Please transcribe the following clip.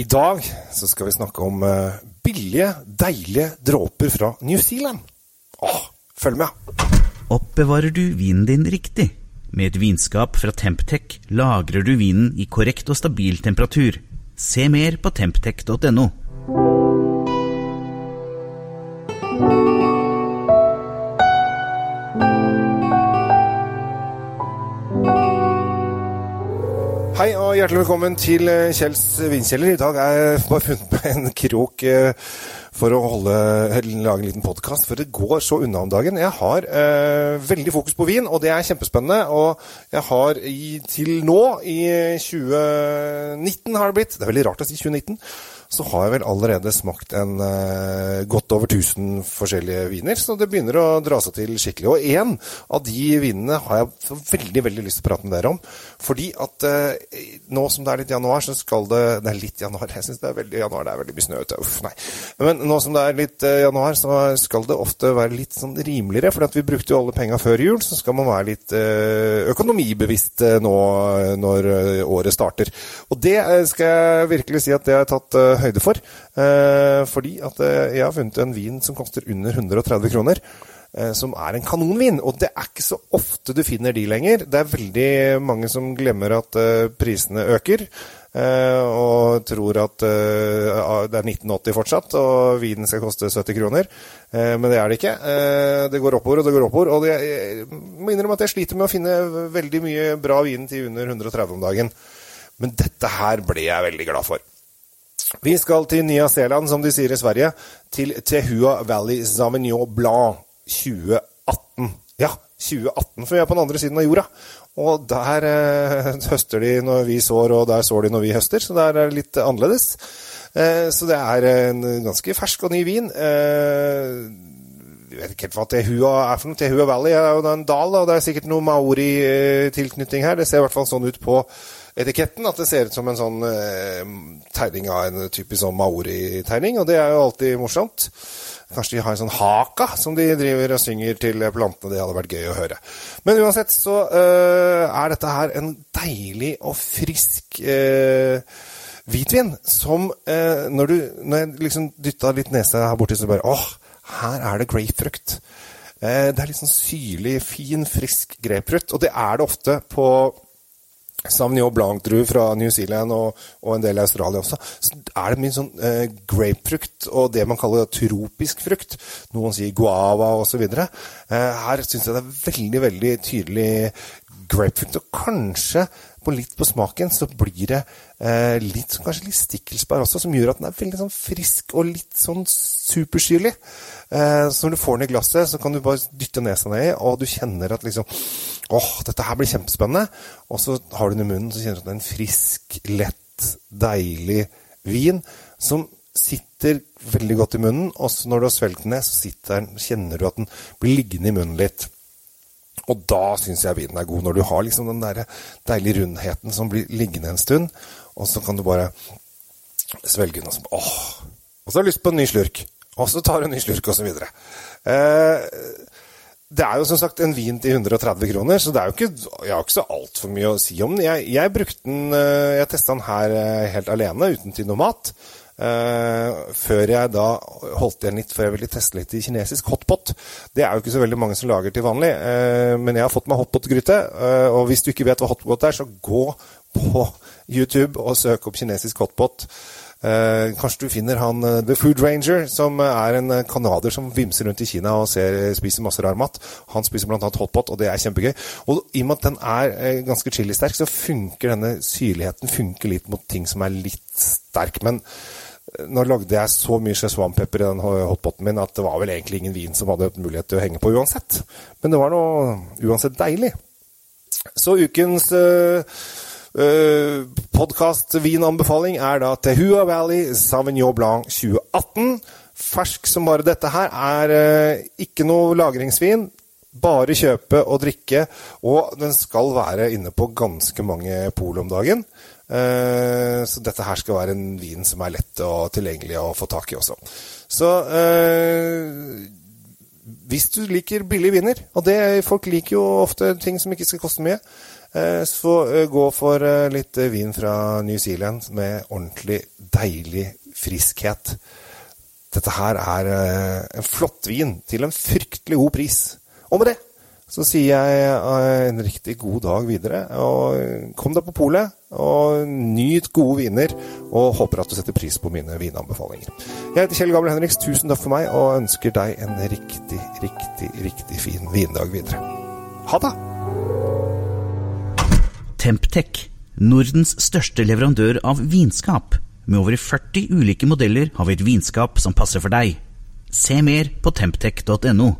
I dag så skal vi snakke om uh, billige, deilige dråper fra New Zealand. Åh, følg med! Oppbevarer du vinen din riktig? Med et vinskap fra Temptec lagrer du vinen i korrekt og stabil temperatur. Se mer på temptec.no. Hei og hjertelig velkommen til eh, Kjells vinkjeller. I dag har jeg bare funnet meg en krok eh, for å holde, lage en liten podkast, for det går så unna om dagen. Jeg har eh, veldig fokus på vin, og det er kjempespennende. Og jeg har i, til nå, i 2019 har det blitt Det er veldig rart å si 2019 så har jeg vel allerede smakt en eh, godt over 1000 forskjellige viner. Så det begynner å dra seg til skikkelig. Og én av de vinene har jeg veldig veldig lyst til å prate med dere om. Fordi at eh, nå som det er litt januar, så skal det Det er litt januar, jeg syns det er veldig januar, det er veldig mye snø ute. Uff, nei. Men nå som det er litt uh, januar, så skal det ofte være litt sånn rimeligere. For vi brukte jo alle penga før jul, så skal man være litt økonomibevisst nå når året starter. Og det skal jeg virkelig si at det har jeg tatt høyde for. Eh, fordi at eh, jeg har funnet en vin som koster under 130 kroner. Eh, som er en kanonvin. Og det er ikke så ofte du finner de lenger. Det er veldig mange som glemmer at prisene øker. og tror at det er 1980 fortsatt, og vinen skal koste 70 kroner. men det er det ikke. det går oppover og det går oppover. Og jeg må innrømme at jeg sliter med å finne veldig mye bra vin til under 130 om dagen. Men dette her ble jeg veldig glad for. Vi skal til Nya Zeeland, som de sier i Sverige, til Tehua Valley Sauvignon Blanc 2018. Ja, 2018, for vi er på den andre siden av jorda. Og der eh, høster de når vi sår, og der sår de når vi høster, så der er det litt annerledes. Eh, så det er en ganske fersk og ny vin. Eh, jeg vet ikke helt hva Tehua er for noe. Tehua Valley er jo en dal, og det er sikkert noe maori-tilknytning her. Det ser i hvert fall sånn ut på etiketten at det ser ut som en sånn eh, tegning av en typisk sånn maori-tegning, og det er jo alltid morsomt. Kanskje de har en sånn haka som de driver og synger til plantene. Det hadde vært gøy å høre. Men uansett så uh, er dette her en deilig og frisk uh, hvitvin som uh, når, du, når jeg liksom dytta litt nese her borti, så bare åh, her er det grapefrukt. det er litt sånn syrlig, fin, frisk grapefrukt. Og det er det ofte på Sauvignon Blanc-druer fra New Zealand og, og, en del av Australia også, så er det mye sånn eh, grapefrukt og det man kaller tropisk frukt. Noen sier guava osv. Eh, her syns jeg det er veldig, veldig tydelig grapefrukt. Og kanskje på litt på smaken så blir det eh, litt, kanskje litt stikkelsbær også, som gjør at den er veldig sånn frisk og litt sånn supersyrlig. Eh, så når du får den i glasset, så kan du bare dytte nesa ned i, og du kjenner at liksom åh, dette her blir kjempespennende. Og så har du den i munnen, så kjenner du at det er en frisk, lett, deilig vin som sitter veldig godt i munnen. Og så når du har svelget den ned, så den, kjenner du at den blir liggende i munnen litt. Og da syns jeg vinen er god, når du har liksom den der deilige rundheten som blir liggende en stund, og så kan du bare svelge den og så Åh! Og så har du lyst på en ny slurk. Og så tar du en ny slurk, og så videre. Eh, det er jo som sagt en vin til 130 kroner, så det er jo ikke, jeg har ikke så altfor mye å si om den. Jeg, jeg brukte den, eh, jeg testa den her eh, helt alene, uten til noe mat. Uh, før jeg da holdt igjen litt, for jeg ville teste litt i kinesisk hotpot. Det er jo ikke så veldig mange som lager til vanlig, uh, men jeg har fått meg hotpot-gryte. Uh, og hvis du ikke vet hva hotpot er, så gå på YouTube og søk opp kinesisk hotpot. kanskje du finner han The Food Ranger, som er en canadier som vimser rundt i Kina og ser, spiser masse rar mat. Han spiser bl.a. hotpot, og det er kjempegøy. Og i og med at den er ganske chilisterk, så funker denne syrligheten funker litt mot ting som er litt sterk. Men nå lagde jeg så mye szechuanpepper i den hotpoten min at det var vel egentlig ingen vin som hadde mulighet til å henge på uansett. Men det var noe uansett deilig. Så ukens uh, uh, podkast-vinanbefaling er da Tehua Valley Sauvignon Blanc 2018. Fersk som bare dette her. Er uh, ikke noe lagringsvin. Bare kjøpe og drikke. Og den skal være inne på ganske mange pol om dagen. Eh, så dette her skal være en vin som er lett og tilgjengelig å få tak i også. Så eh, hvis du liker billige viner, og det, folk liker jo ofte ting som ikke skal koste mye, Eh, Så gå for litt vin fra New Zealand med ordentlig deilig friskhet. Dette her er en flott vin til en fryktelig god pris. Og med det så sier jeg eh, en riktig god dag videre. Og kom deg på polet, og nyt gode viner. Og håper at du setter pris på mine vinanbefalinger. Jeg heter Kjell Gabriel Henriks, tusen takk for meg, og ønsker deg en riktig, riktig, riktig fin vindag videre. Ha det! Temptec, Nordens største leverandør av vinskap. Med over 40 ulike modeller har vi et vinskap som passer for deg. Se mer på temptec.no.